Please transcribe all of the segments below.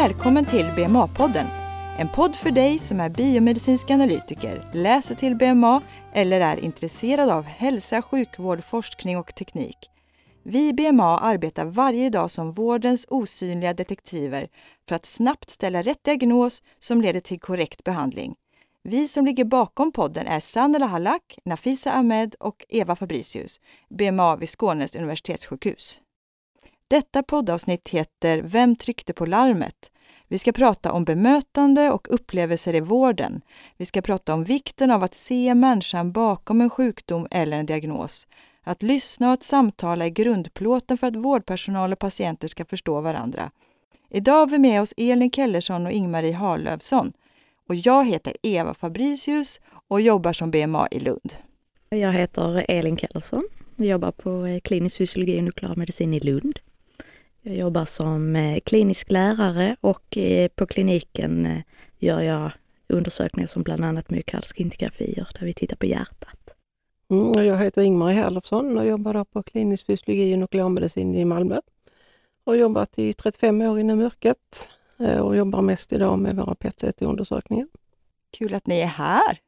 Välkommen till BMA-podden. En podd för dig som är biomedicinsk analytiker, läser till BMA eller är intresserad av hälsa, sjukvård, forskning och teknik. Vi i BMA arbetar varje dag som vårdens osynliga detektiver för att snabbt ställa rätt diagnos som leder till korrekt behandling. Vi som ligger bakom podden är Sanela Halak, Nafisa Ahmed och Eva Fabricius, BMA vid Skånes universitetssjukhus. Detta poddavsnitt heter Vem tryckte på larmet? Vi ska prata om bemötande och upplevelser i vården. Vi ska prata om vikten av att se människan bakom en sjukdom eller en diagnos. Att lyssna och att samtala är grundplåten för att vårdpersonal och patienter ska förstå varandra. Idag har vi med oss Elin Kellersson och Ingmarie Harlövsson. Och jag heter Eva Fabricius och jobbar som BMA i Lund. Jag heter Elin Kellersson och jobbar på eh, klinisk fysiologi och nuklear medicin i Lund. Jag jobbar som eh, klinisk lärare och eh, på kliniken eh, gör jag undersökningar som bland annat myokardskintgrafier där vi tittar på hjärtat. Mm, jag heter Ingmarie Herlofsson och jobbar på klinisk fysiologi och nuklearmedicin i Malmö. Och jobbat i 35 år inom yrket och jobbar mest idag med våra PET-CT-undersökningar. Kul att ni är här!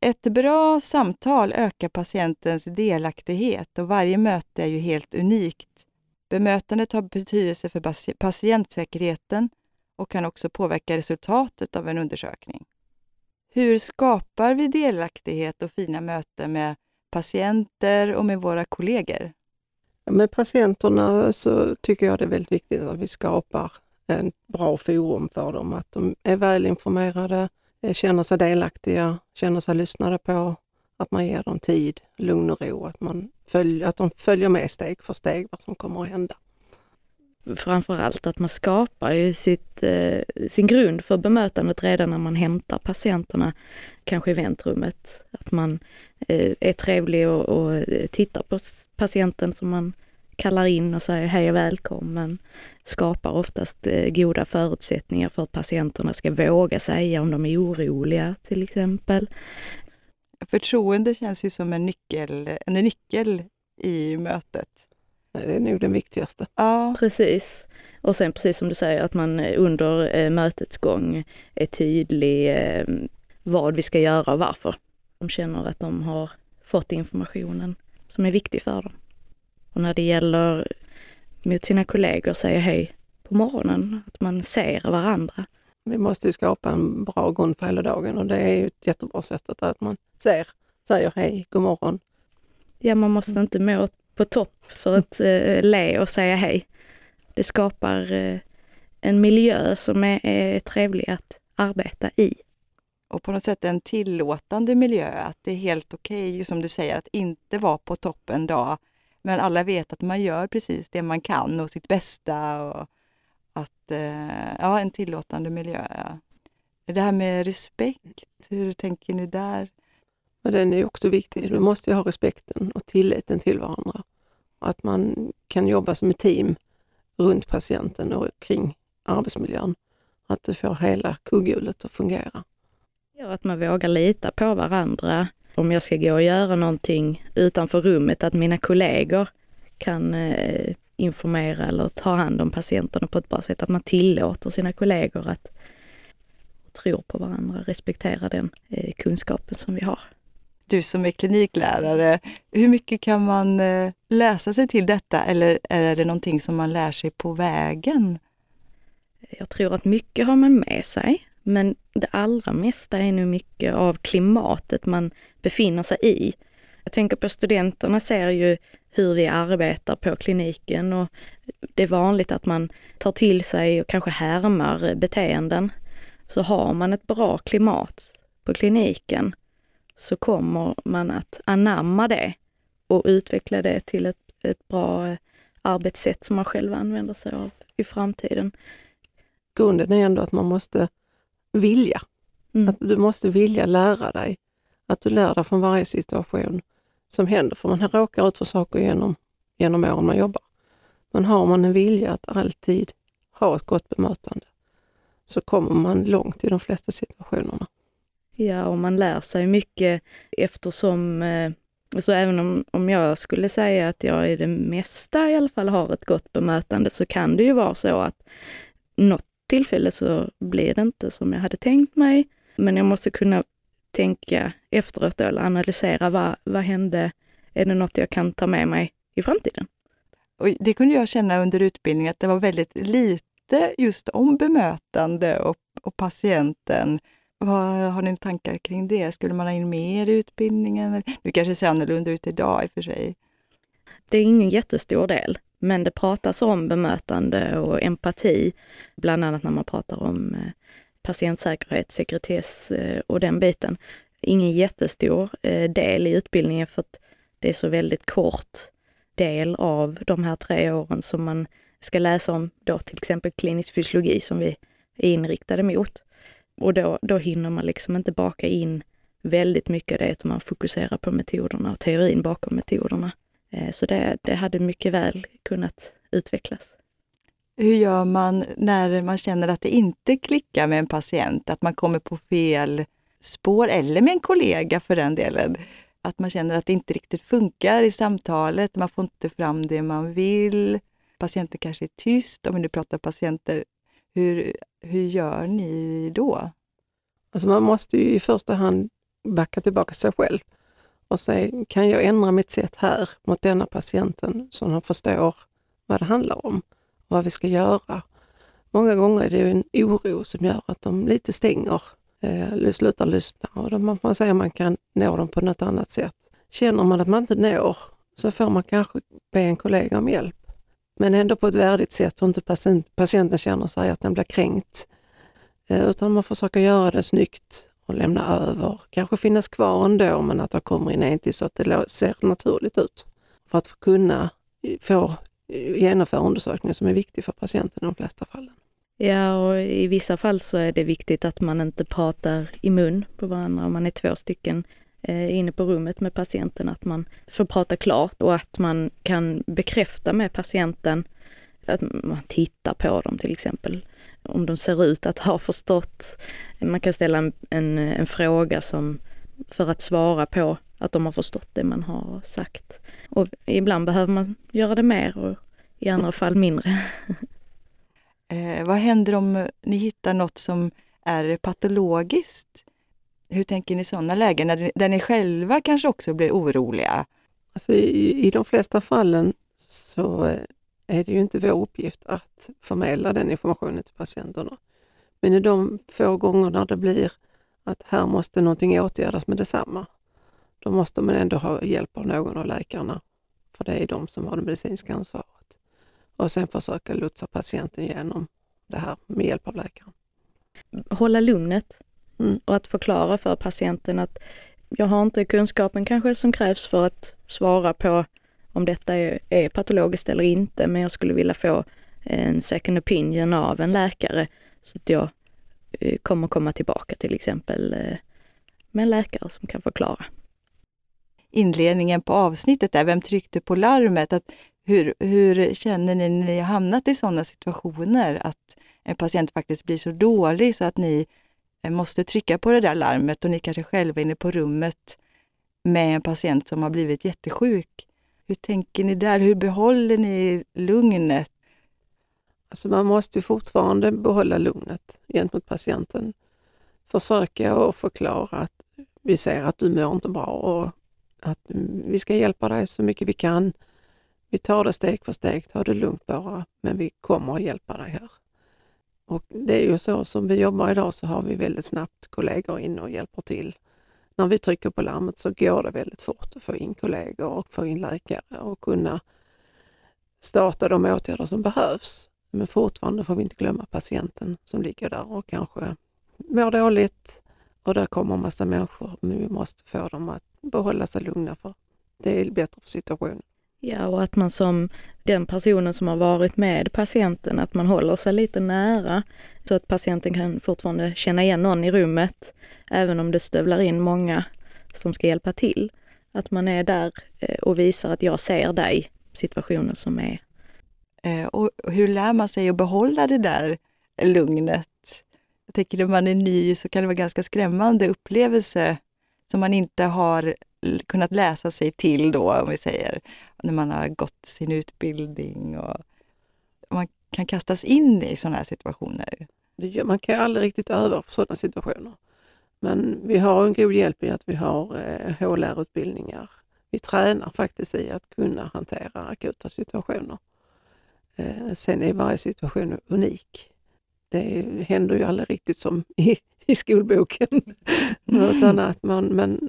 Ett bra samtal ökar patientens delaktighet och varje möte är ju helt unikt. Bemötandet har betydelse för patientsäkerheten och kan också påverka resultatet av en undersökning. Hur skapar vi delaktighet och fina möten med patienter och med våra kollegor? Med patienterna så tycker jag det är väldigt viktigt att vi skapar en bra forum för dem, att de är välinformerade, känner sig delaktiga, känner sig lyssnade på, att man ger dem tid, lugn och ro, att, man följer, att de följer med steg för steg vad som kommer att hända. Framförallt att man skapar ju sitt, eh, sin grund för bemötandet redan när man hämtar patienterna, kanske i väntrummet. Att man eh, är trevlig och, och eh, tittar på patienten som man kallar in och säger hej och välkommen. Skapar oftast eh, goda förutsättningar för att patienterna ska våga säga om de är oroliga till exempel. Förtroende känns ju som en nyckel, en nyckel i mötet. Det är nog den viktigaste. Ja. Precis. Och sen precis som du säger att man under eh, mötets gång är tydlig eh, vad vi ska göra och varför. De känner att de har fått informationen som är viktig för dem. Och när det gäller mot sina kollegor säga hej på morgonen, att man ser varandra. Vi måste skapa en bra grund för hela dagen och det är ett jättebra sätt att man ser, säger hej, god morgon. Ja, man måste inte må på topp för att eh, le och säga hej. Det skapar eh, en miljö som är, är trevlig att arbeta i. Och på något sätt en tillåtande miljö, att det är helt okej, okay, som du säger, att inte vara på topp en dag. Men alla vet att man gör precis det man kan och sitt bästa. Och att, eh, ja, en tillåtande miljö. Ja. Det här med respekt, hur tänker ni där? Och den är också viktig. Du måste ha respekten och tilliten till varandra. Att man kan jobba som ett team runt patienten och kring arbetsmiljön. Att du får hela kugghjulet att fungera. Ja, att man vågar lita på varandra. Om jag ska gå och göra någonting utanför rummet, att mina kollegor kan eh, informera eller ta hand om patienterna på ett bra sätt. Att man tillåter sina kollegor att tro på varandra, respektera den eh, kunskapen som vi har du som är kliniklärare, hur mycket kan man eh, läsa sig till detta eller är det någonting som man lär sig på vägen? Jag tror att mycket har man med sig, men det allra mesta är nu mycket av klimatet man befinner sig i. Jag tänker på studenterna ser ju hur vi arbetar på kliniken och det är vanligt att man tar till sig och kanske härmar beteenden. Så har man ett bra klimat på kliniken så kommer man att anamma det och utveckla det till ett, ett bra arbetssätt som man själv använder sig av i framtiden. Grunden är ändå att man måste vilja. Mm. Att du måste vilja lära dig. Att du lär dig från varje situation som händer. För man råkar ut för saker genom, genom åren man jobbar. Men har man en vilja att alltid ha ett gott bemötande så kommer man långt i de flesta situationerna. Ja, och man lär sig mycket eftersom, alltså även om, om jag skulle säga att jag i det mesta i alla fall har ett gott bemötande så kan det ju vara så att något tillfälle så blir det inte som jag hade tänkt mig. Men jag måste kunna tänka efteråt eller analysera vad, vad hände? Är det något jag kan ta med mig i framtiden? Och det kunde jag känna under utbildningen att det var väldigt lite just om bemötande och, och patienten. Vad Har ni tankar kring det? Skulle man ha in mer i utbildningen? Nu kanske det ser annorlunda ut idag i och för sig. Det är ingen jättestor del, men det pratas om bemötande och empati, bland annat när man pratar om eh, patientsäkerhet, sekretess eh, och den biten. Ingen jättestor eh, del i utbildningen för att det är så väldigt kort del av de här tre åren som man ska läsa om då till exempel klinisk fysiologi som vi är inriktade mot. Och då, då hinner man liksom inte baka in väldigt mycket av det, utan man fokuserar på metoderna och teorin bakom metoderna. Eh, så det, det hade mycket väl kunnat utvecklas. Hur gör man när man känner att det inte klickar med en patient, att man kommer på fel spår, eller med en kollega för den delen? Att man känner att det inte riktigt funkar i samtalet, man får inte fram det man vill. Patienten kanske är tyst, om vi nu pratar patienter. Hur, hur gör ni då? Alltså man måste ju i första hand backa tillbaka sig själv och säga, kan jag ändra mitt sätt här mot denna patienten så de förstår vad det handlar om vad vi ska göra. Många gånger är det en oro som gör att de lite stänger, eh, slutar lyssna och då man får säga att man kan nå dem på något annat sätt. Känner man att man inte når så får man kanske be en kollega om hjälp. Men ändå på ett värdigt sätt så inte patienten känner sig att den blir kränkt. Eh, utan man försöker göra det snyggt och lämna över. Kanske finnas kvar ändå men att det kommer in en till så att det ser naturligt ut. För att kunna få genomföra undersökningen som är viktig för patienten i de flesta fallen. Ja, och i vissa fall så är det viktigt att man inte pratar i mun på varandra om man är två stycken eh, inne på rummet med patienten, att man får prata klart och att man kan bekräfta med patienten att man tittar på dem till exempel. Om de ser ut att ha förstått. Man kan ställa en, en, en fråga som för att svara på att de har förstått det man har sagt. Och ibland behöver man göra det mer och i andra fall mindre. eh, vad händer om ni hittar något som är patologiskt? Hur tänker ni i sådana lägen, där, där ni själva kanske också blir oroliga? Alltså i, I de flesta fallen så eh, är det ju inte vår uppgift att förmedla den informationen till patienterna. Men i de få gånger när det blir att här måste någonting åtgärdas med detsamma, då måste man ändå ha hjälp av någon av läkarna. För det är de som har det medicinska ansvaret. Och sen försöka lotsa patienten igenom det här med hjälp av läkaren. Hålla lugnet mm. och att förklara för patienten att jag har inte kunskapen kanske som krävs för att svara på om detta är, är patologiskt eller inte, men jag skulle vilja få en second opinion av en läkare så att jag eh, kommer komma tillbaka till exempel eh, med en läkare som kan förklara. Inledningen på avsnittet där, vem tryckte på larmet? Att hur, hur känner ni när ni har hamnat i sådana situationer att en patient faktiskt blir så dålig så att ni eh, måste trycka på det där larmet och ni kanske själva är inne på rummet med en patient som har blivit jättesjuk. Hur tänker ni där? Hur behåller ni lugnet? Alltså man måste fortfarande behålla lugnet gentemot patienten. Försöka och förklara att vi ser att du mår inte bra och att mm, vi ska hjälpa dig så mycket vi kan. Vi tar det steg för steg, ta det lugnt bara, men vi kommer att hjälpa dig här. Och det är ju så som vi jobbar idag så har vi väldigt snabbt kollegor in och hjälper till när vi trycker på larmet så går det väldigt fort att få in kollegor och få in läkare och kunna starta de åtgärder som behövs. Men fortfarande får vi inte glömma patienten som ligger där och kanske mår dåligt och där kommer massa människor. Men vi måste få dem att behålla sig lugna för det är bättre för situationen. Ja, och att man som den personen som har varit med patienten, att man håller sig lite nära så att patienten kan fortfarande känna igen någon i rummet, även om det stövlar in många som ska hjälpa till. Att man är där eh, och visar att jag ser dig, situationen som är. Eh, och hur lär man sig att behålla det där lugnet? Jag tänker när man är ny så kan det vara ganska skrämmande upplevelse som man inte har kunnat läsa sig till då, om vi säger, när man har gått sin utbildning och man kan kastas in i sådana här situationer. man kan ju aldrig riktigt öva på sådana situationer. Men vi har en god hjälp i att vi har eh, HLR-utbildningar. Vi tränar faktiskt i att kunna hantera akuta situationer. Eh, sen är varje situation unik. Det händer ju aldrig riktigt som i, i skolboken. Utan att man, men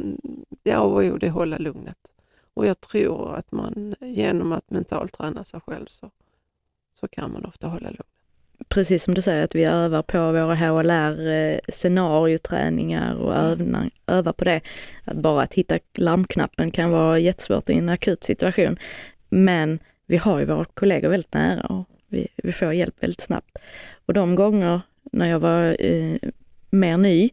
ja, och jo, det hålla lugnet. Och jag tror att man genom att mentalt träna sig själv så, så kan man ofta hålla lugnet precis som du säger, att vi övar på våra HLR eh, scenarioträningar och övna, övar på det. Att bara att hitta larmknappen kan vara jättesvårt i en akut situation. Men vi har ju våra kollegor väldigt nära och vi, vi får hjälp väldigt snabbt. Och de gånger när jag var eh, mer ny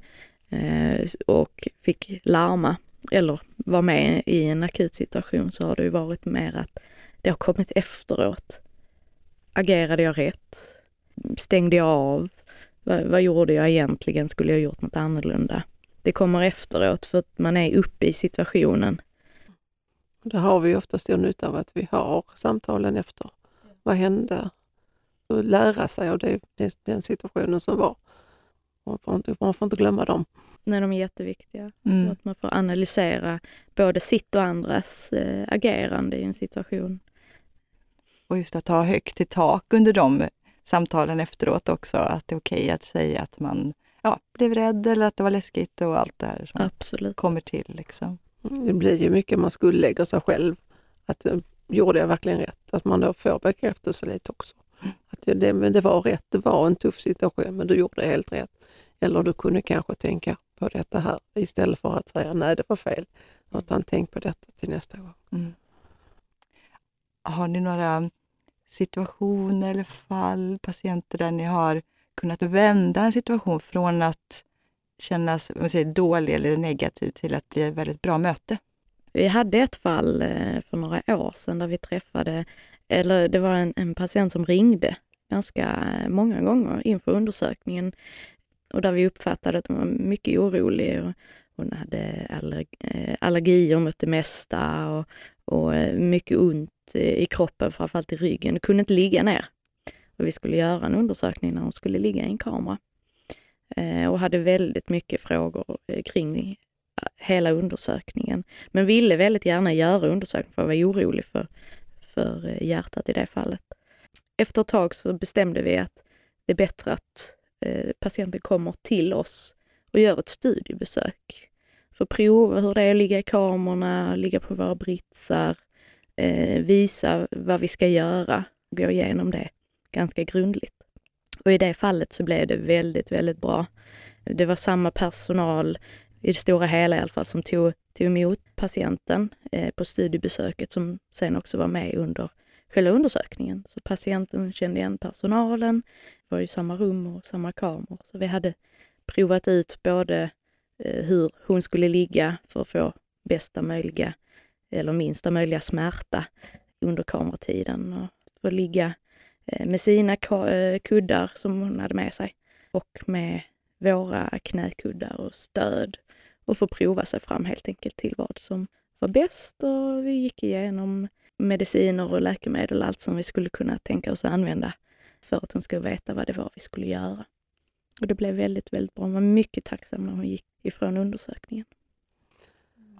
eh, och fick larma eller var med i en akut situation så har det ju varit mer att det har kommit efteråt. Agerade jag rätt? stängde jag av? Vad, vad gjorde jag egentligen? Skulle jag gjort något annorlunda? Det kommer efteråt för att man är uppe i situationen. Det har vi ofta stor nytta av att vi har samtalen efter. Vad hände? Och lära sig av det, den situationen som var. Man får inte, man får inte glömma dem. Nej, de är jätteviktiga. Mm. Att man får analysera både sitt och andras äh, agerande i en situation. Och just att ha högt i tak under de samtalen efteråt också, att det är okej okay att säga att man ja, blev rädd eller att det var läskigt och allt det här som Absolut. kommer till. Liksom. Det blir ju mycket man skuldlägger sig själv. Att eh, gjorde jag verkligen rätt? Att man då får bekräftelse lite också. Att det, men det var rätt, det var en tuff situation men du gjorde helt rätt. Eller du kunde kanske tänka på detta här istället för att säga nej, det var fel. Utan tänk på detta till nästa gång. Mm. Har ni några situationer eller fall, patienter där ni har kunnat vända en situation från att kännas man säger, dålig eller negativ till att bli ett väldigt bra möte? Vi hade ett fall eh, för några år sedan där vi träffade, eller det var en, en patient som ringde ganska många gånger inför undersökningen och där vi uppfattade att hon var mycket orolig. Och hon hade allerg eh, allergier mot det mesta och, och eh, mycket ont eh, i kroppen, framförallt i ryggen, kunde inte ligga ner. Och vi skulle göra en undersökning när hon skulle ligga i en kamera. Och hade väldigt mycket frågor kring hela undersökningen. Men ville väldigt gärna göra undersökningen för jag var orolig för, för hjärtat i det fallet. Efter ett tag så bestämde vi att det är bättre att Eh, patienten kommer till oss och gör ett studiebesök. För att prova hur det är att ligga i kamerorna, ligga på våra britsar, eh, visa vad vi ska göra och gå igenom det ganska grundligt. Och i det fallet så blev det väldigt, väldigt bra. Det var samma personal i det stora hela i alla fall som tog, tog emot patienten eh, på studiebesöket som sen också var med under själva undersökningen. Så patienten kände igen personalen, var i samma rum och samma kameror. Så vi hade provat ut både eh, hur hon skulle ligga för att få bästa möjliga eller minsta möjliga smärta under kameratiden och få ligga eh, med sina eh, kuddar som hon hade med sig och med våra knäkuddar och stöd och få prova sig fram helt enkelt till vad som var bäst och vi gick igenom mediciner och läkemedel och allt som vi skulle kunna tänka oss att använda för att hon skulle veta vad det var vi skulle göra. Och det blev väldigt, väldigt bra. Hon var mycket tacksam när hon gick ifrån undersökningen.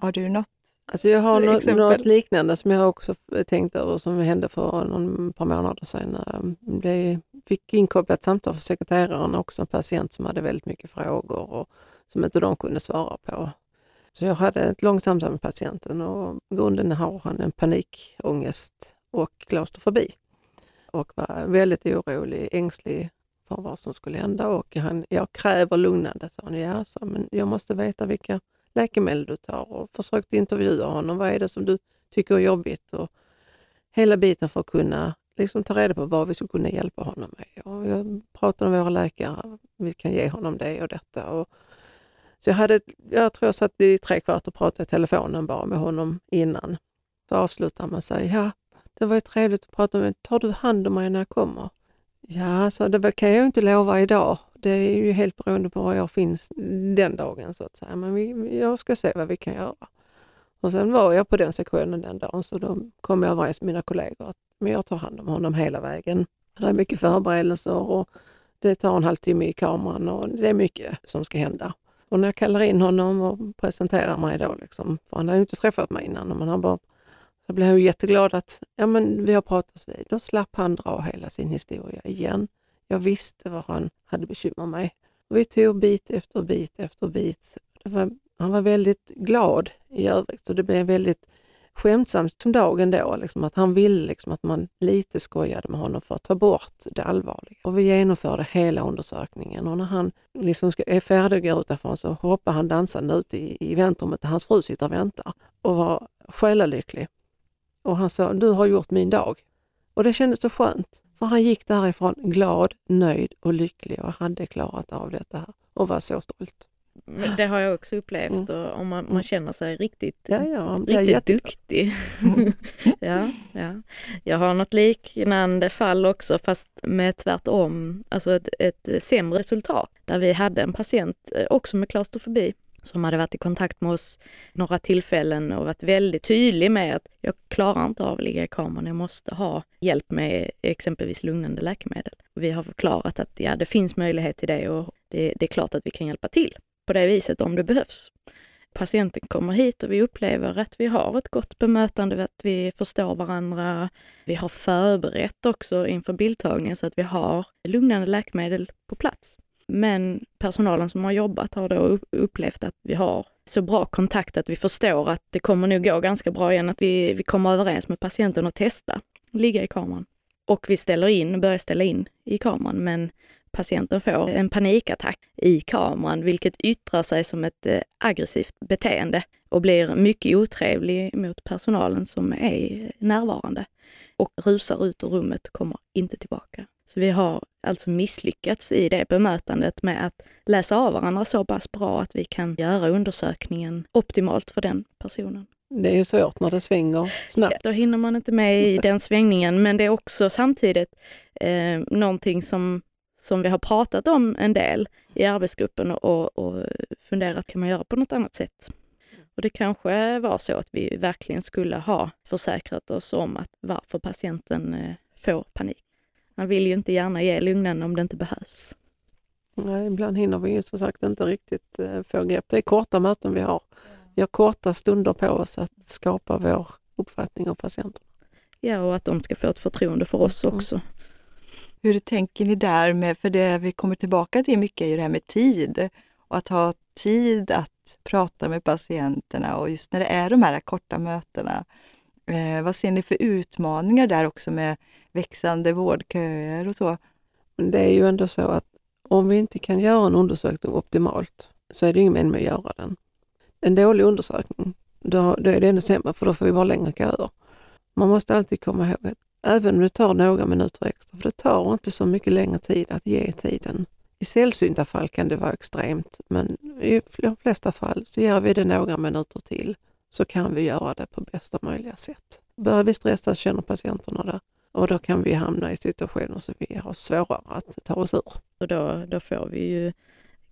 Har du något Alltså jag har något, något, liknande som jag också tänkt över som hände för någon par månader sedan. Det fick inkopplat samtal för sekreteraren också en patient som hade väldigt mycket frågor och som inte de kunde svara på. Så jag hade ett långt samtal med patienten och i grunden har han en panikångest och klaustrofobi och var väldigt orolig, ängslig för vad som skulle hända och han, jag kräver lugnande, sa han. Ja, så, men jag måste veta vilka läkemedel du tar och försökte intervjua honom. Vad är det som du tycker är jobbigt? Och hela biten för att kunna liksom ta reda på vad vi skulle kunna hjälpa honom med. Och jag pratade med våra läkare, vi kan ge honom det och detta. Och så jag, hade, jag tror jag satt i tre kvart och pratade i telefonen bara med honom innan. Så avslutar man sig, ja det var ju trevligt att prata med tar du hand om mig när jag kommer? Ja, så det kan jag inte lova idag. Det är ju helt beroende på var jag finns den dagen så att säga. Men vi, jag ska se vad vi kan göra. Och sen var jag på den sektionen den dagen så då kom jag överens med mina kollegor att men jag tar hand om honom hela vägen. Det är mycket förberedelser och Det tar en halvtimme i kameran och det är mycket som ska hända. Och när jag kallar in honom och presenterar mig då, liksom, för han hade inte träffat mig innan, men han bara, så blev jag jätteglad att ja, men vi har pratats vid. Då slapp han dra hela sin historia igen. Jag visste vad han hade bekymmer med. vi tog bit efter bit efter bit. Var, han var väldigt glad i övrigt, och det blev väldigt skämtsamt som dagen då, liksom, att han ville liksom, att man lite skojade med honom för att ta bort det allvarliga. Och vi genomförde hela undersökningen och när han liksom är färdig och går utanför så hoppar han dansande ut i, i väntrummet där hans fru sitter och väntar och var själalycklig. Och han sa, du har gjort min dag. Och det kändes så skönt, för han gick därifrån glad, nöjd och lycklig och hade klarat av detta här och var så stolt. Det har jag också upplevt och om man, man mm. känner sig riktigt, ja, ja, riktigt duktig. ja, ja. Jag har något liknande fall också fast med tvärtom, alltså ett, ett sämre resultat. Där vi hade en patient eh, också med klaustrofobi som hade varit i kontakt med oss några tillfällen och varit väldigt tydlig med att jag klarar inte av att ligga i kameran, jag måste ha hjälp med exempelvis lugnande läkemedel. Vi har förklarat att ja, det finns möjlighet till det och det, det är klart att vi kan hjälpa till på det viset om det behövs. Patienten kommer hit och vi upplever att vi har ett gott bemötande, att vi förstår varandra. Vi har förberett också inför bildtagningen så att vi har lugnande läkemedel på plats. Men personalen som har jobbat har då upplevt att vi har så bra kontakt att vi förstår att det kommer nog gå ganska bra igen, att vi, vi kommer överens med patienten och testa ligga i kameran. Och vi ställer in, börjar ställa in i kameran, men patienten får en panikattack i kameran, vilket yttrar sig som ett eh, aggressivt beteende och blir mycket otrevlig mot personalen som är närvarande och rusar ut ur rummet och kommer inte tillbaka. Så vi har alltså misslyckats i det bemötandet med att läsa av varandra så pass bra att vi kan göra undersökningen optimalt för den personen. Det är ju svårt när det svänger snabbt. Då hinner man inte med i den svängningen, men det är också samtidigt eh, någonting som, som vi har pratat om en del i arbetsgruppen och, och funderat, kan man göra på något annat sätt? Och det kanske var så att vi verkligen skulle ha försäkrat oss om att varför patienten eh, får panik. Man vill ju inte gärna ge lugnande om det inte behövs. Nej, ibland hinner vi ju som sagt inte riktigt eh, få grepp. Det är korta möten vi har. Vi har korta stunder på oss att skapa vår uppfattning av patienten. Ja, och att de ska få ett förtroende för oss mm. Hur tänker ni där med, för det vi kommer tillbaka till mycket är ju det här med tid och att ha tid att prata med patienterna och just när det är de här korta mötena. Eh, vad ser ni för utmaningar där också med växande vårdköer och så. Men det är ju ändå så att om vi inte kan göra en undersökning optimalt så är det ingen mening med att göra den. En dålig undersökning, då, då är det ännu sämre för då får vi bara längre köer. Man måste alltid komma ihåg att även om det tar några minuter extra, för det tar inte så mycket längre tid att ge tiden. I sällsynta fall kan det vara extremt, men i de flesta fall så ger vi det några minuter till så kan vi göra det på bästa möjliga sätt. Börjar vi stressa känner patienterna det, och då kan vi hamna i situationer som vi har svårare att ta oss ur. Och då, då får vi ju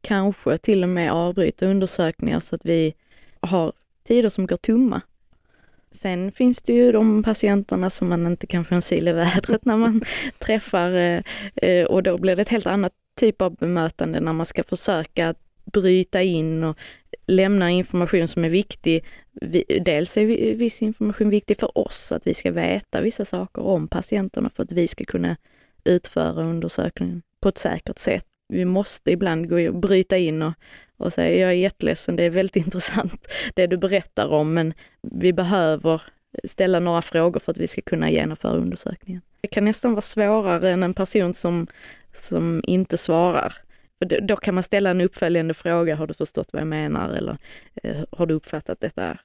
kanske till och med avbryta undersökningar så att vi har tider som går tomma. Sen finns det ju de patienterna som man inte kan få en sil i vädret när man träffar eh, eh, och då blir det ett helt annat typ av bemötande när man ska försöka bryta in och lämna information som är viktig. Dels är viss information viktig för oss, att vi ska veta vissa saker om patienterna för att vi ska kunna utföra undersökningen på ett säkert sätt. Vi måste ibland gå och bryta in och, och säger jag är jätteledsen, det är väldigt intressant det du berättar om, men vi behöver ställa några frågor för att vi ska kunna genomföra undersökningen. Det kan nästan vara svårare än en person som, som inte svarar. För då kan man ställa en uppföljande fråga, har du förstått vad jag menar? Eller eh, har du uppfattat detta,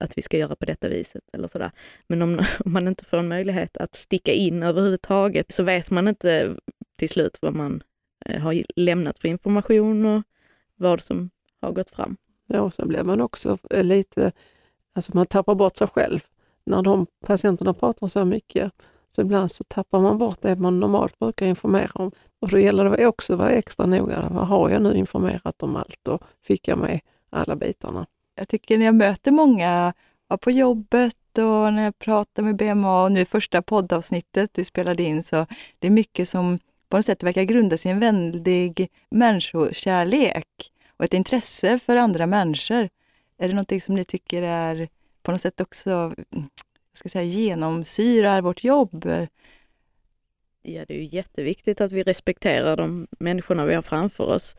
att vi ska göra på detta viset? Eller sådär. Men om, om man inte får en möjlighet att sticka in överhuvudtaget så vet man inte till slut vad man eh, har lämnat för information och vad som har gått fram. Ja, och så blir man också eh, lite, alltså man tappar bort sig själv. När de patienterna pratar så mycket så ibland så tappar man bort det man normalt brukar informera om. Och då gäller det också att vara extra noga. Vad har jag nu informerat om allt och fick jag med alla bitarna? Jag tycker när jag möter många på jobbet och när jag pratar med BMA och nu första poddavsnittet vi spelade in så det är mycket som på något sätt verkar grunda sig i en väldig människokärlek och ett intresse för andra människor. Är det någonting som ni tycker är på något sätt också ska säga, genomsyrar vårt jobb? Ja, det är ju jätteviktigt att vi respekterar de människorna vi har framför oss.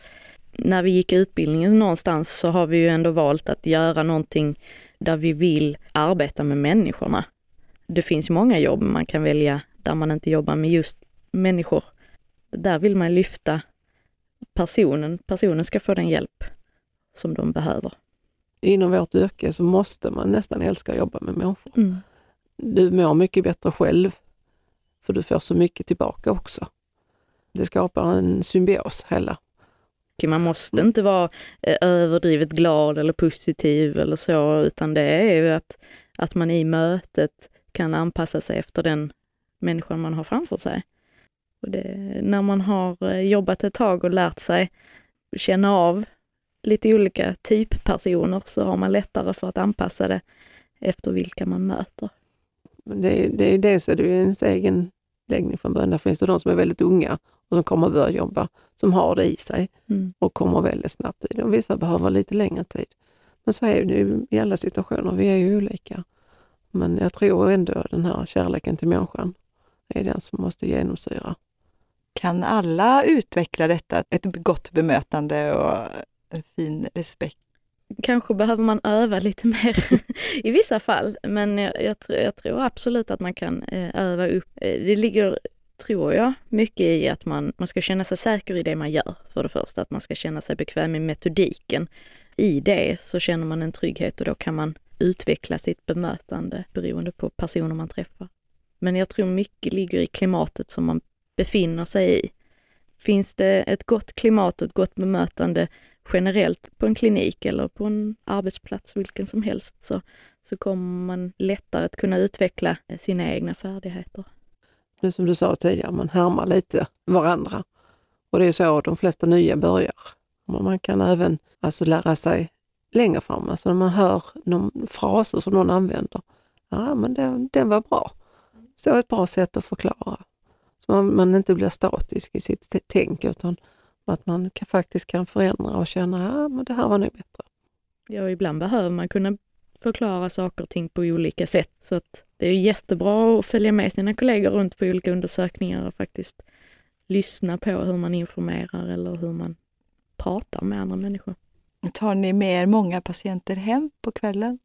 När vi gick utbildningen någonstans så har vi ju ändå valt att göra någonting där vi vill arbeta med människorna. Det finns många jobb man kan välja där man inte jobbar med just människor. Där vill man lyfta personen. Personen ska få den hjälp som de behöver. Inom vårt yrke så måste man nästan älska att jobba med människor. Mm. Du mår mycket bättre själv, för du får så mycket tillbaka också. Det skapar en symbios hela. Man måste inte vara eh, överdrivet glad eller positiv eller så, utan det är ju att, att man i mötet kan anpassa sig efter den människan man har framför sig. Och det, när man har eh, jobbat ett tag och lärt sig känna av lite olika typpersoner så har man lättare för att anpassa det efter vilka man möter. Det, det, dels är det ju ens egen läggning från början. Där finns det de som är väldigt unga och som kommer att börja jobba, som har det i sig mm. och kommer väldigt snabbt i det. Och vissa behöver lite längre tid. Men så är det ju i alla situationer, vi är ju olika. Men jag tror ändå den här kärleken till människan är den som måste genomsyra. Kan alla utveckla detta, ett gott bemötande och fin respekt? Kanske behöver man öva lite mer i vissa fall, men jag, jag, jag, tror absolut att man kan eh, öva upp. Eh, det ligger, tror jag, mycket i att man, man ska känna sig säker i det man gör, för det första. Att man ska känna sig bekväm i metodiken. I det så känner man en trygghet och då kan man utveckla sitt bemötande beroende på personer man träffar. Men jag tror mycket ligger i klimatet som man befinner sig i. Finns det ett gott klimat och ett gott bemötande generellt på en klinik eller på en arbetsplats, vilken som helst, så, så kommer man lättare att kunna utveckla eh, sina egna färdigheter. Det som du sa tidigare, man härmar lite varandra. Och det är så de flesta nya börjar. Man kan även alltså lära sig längre fram, alltså när man hör någon fraser som någon använder. Ja, men den, den var bra. Så ett bra sätt att förklara. Man, man inte blir statisk i sitt tänk utan att man kan, faktiskt kan förändra och känna att ja, det här var nog bättre. Ja, ibland behöver man kunna förklara saker och ting på olika sätt. Så att det är jättebra att följa med sina kollegor runt på olika undersökningar och faktiskt lyssna på hur man informerar eller hur man pratar med andra människor. Tar ni med er många patienter hem på kvällen?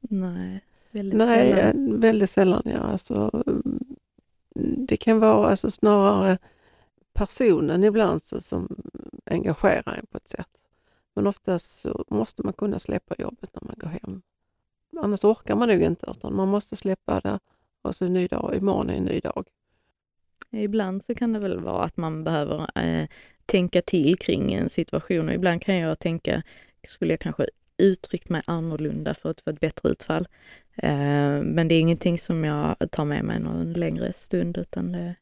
Nej, väldigt Nej, sällan. väldigt sällan. Ja. Alltså, det kan vara alltså snarare personen ibland så, som engagerar en på ett sätt. Men oftast så måste man kunna släppa jobbet när man går hem. Annars orkar man nog inte, utan man måste släppa det och så en ny dag, imorgon är en ny dag. Ibland så kan det väl vara att man behöver eh, tänka till kring en situation och ibland kan jag tänka, skulle jag kanske uttryckt mig annorlunda för att få ett bättre utfall. Eh, men det är ingenting som jag tar med mig någon längre stund utan det,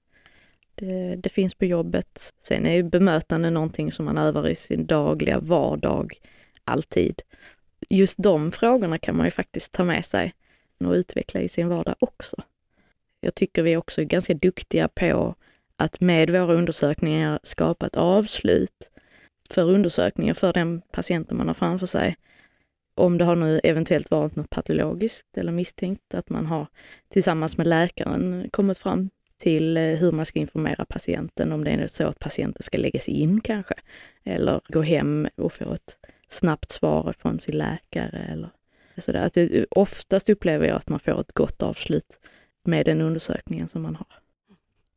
det, det, finns på jobbet. Sen är ju bemötande någonting som man övar i sin dagliga vardag, alltid. Just de frågorna kan man ju faktiskt ta med sig och utveckla i sin vardag också. Jag tycker vi också är ganska duktiga på att med våra undersökningar skapa ett avslut för undersökningen för den patienten man har framför sig. Om det har nu eventuellt varit något patologiskt eller misstänkt, att man har tillsammans med läkaren kommit fram till eh, hur man ska informera patienten, om det är så att patienten ska läggas in kanske, eller gå hem och få ett snabbt svar från sin läkare eller sådär. Att det, oftast upplever jag att man får ett gott avslut med den undersökningen som man har.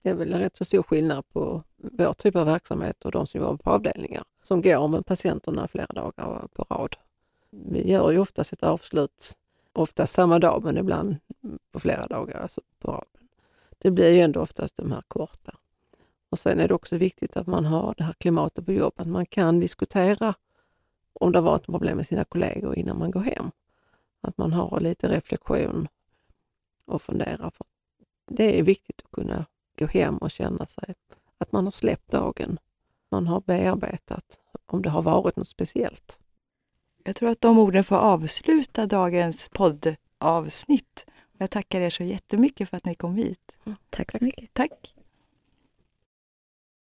Det är väl en rätt så stor skillnad på vår typ av verksamhet och de som jobbar på avdelningar som går med patienterna flera dagar på rad. Vi gör ju oftast ett avslut, ofta samma dag men ibland på flera dagar alltså på raden. det blir ju ändå oftast de här korta. Och sen är det också viktigt att man har det här klimatet på jobbet, att man kan diskutera om det har varit problem med sina kollegor innan man går hem. Att man har lite reflektion och funderar. För det är viktigt att kunna gå hem och känna sig att man har släppt dagen. Man har bearbetat om det har varit något speciellt. Jag tror att de orden får avsluta dagens poddavsnitt. Jag tackar er så jättemycket för att ni kom hit. Tack så mycket. Tack.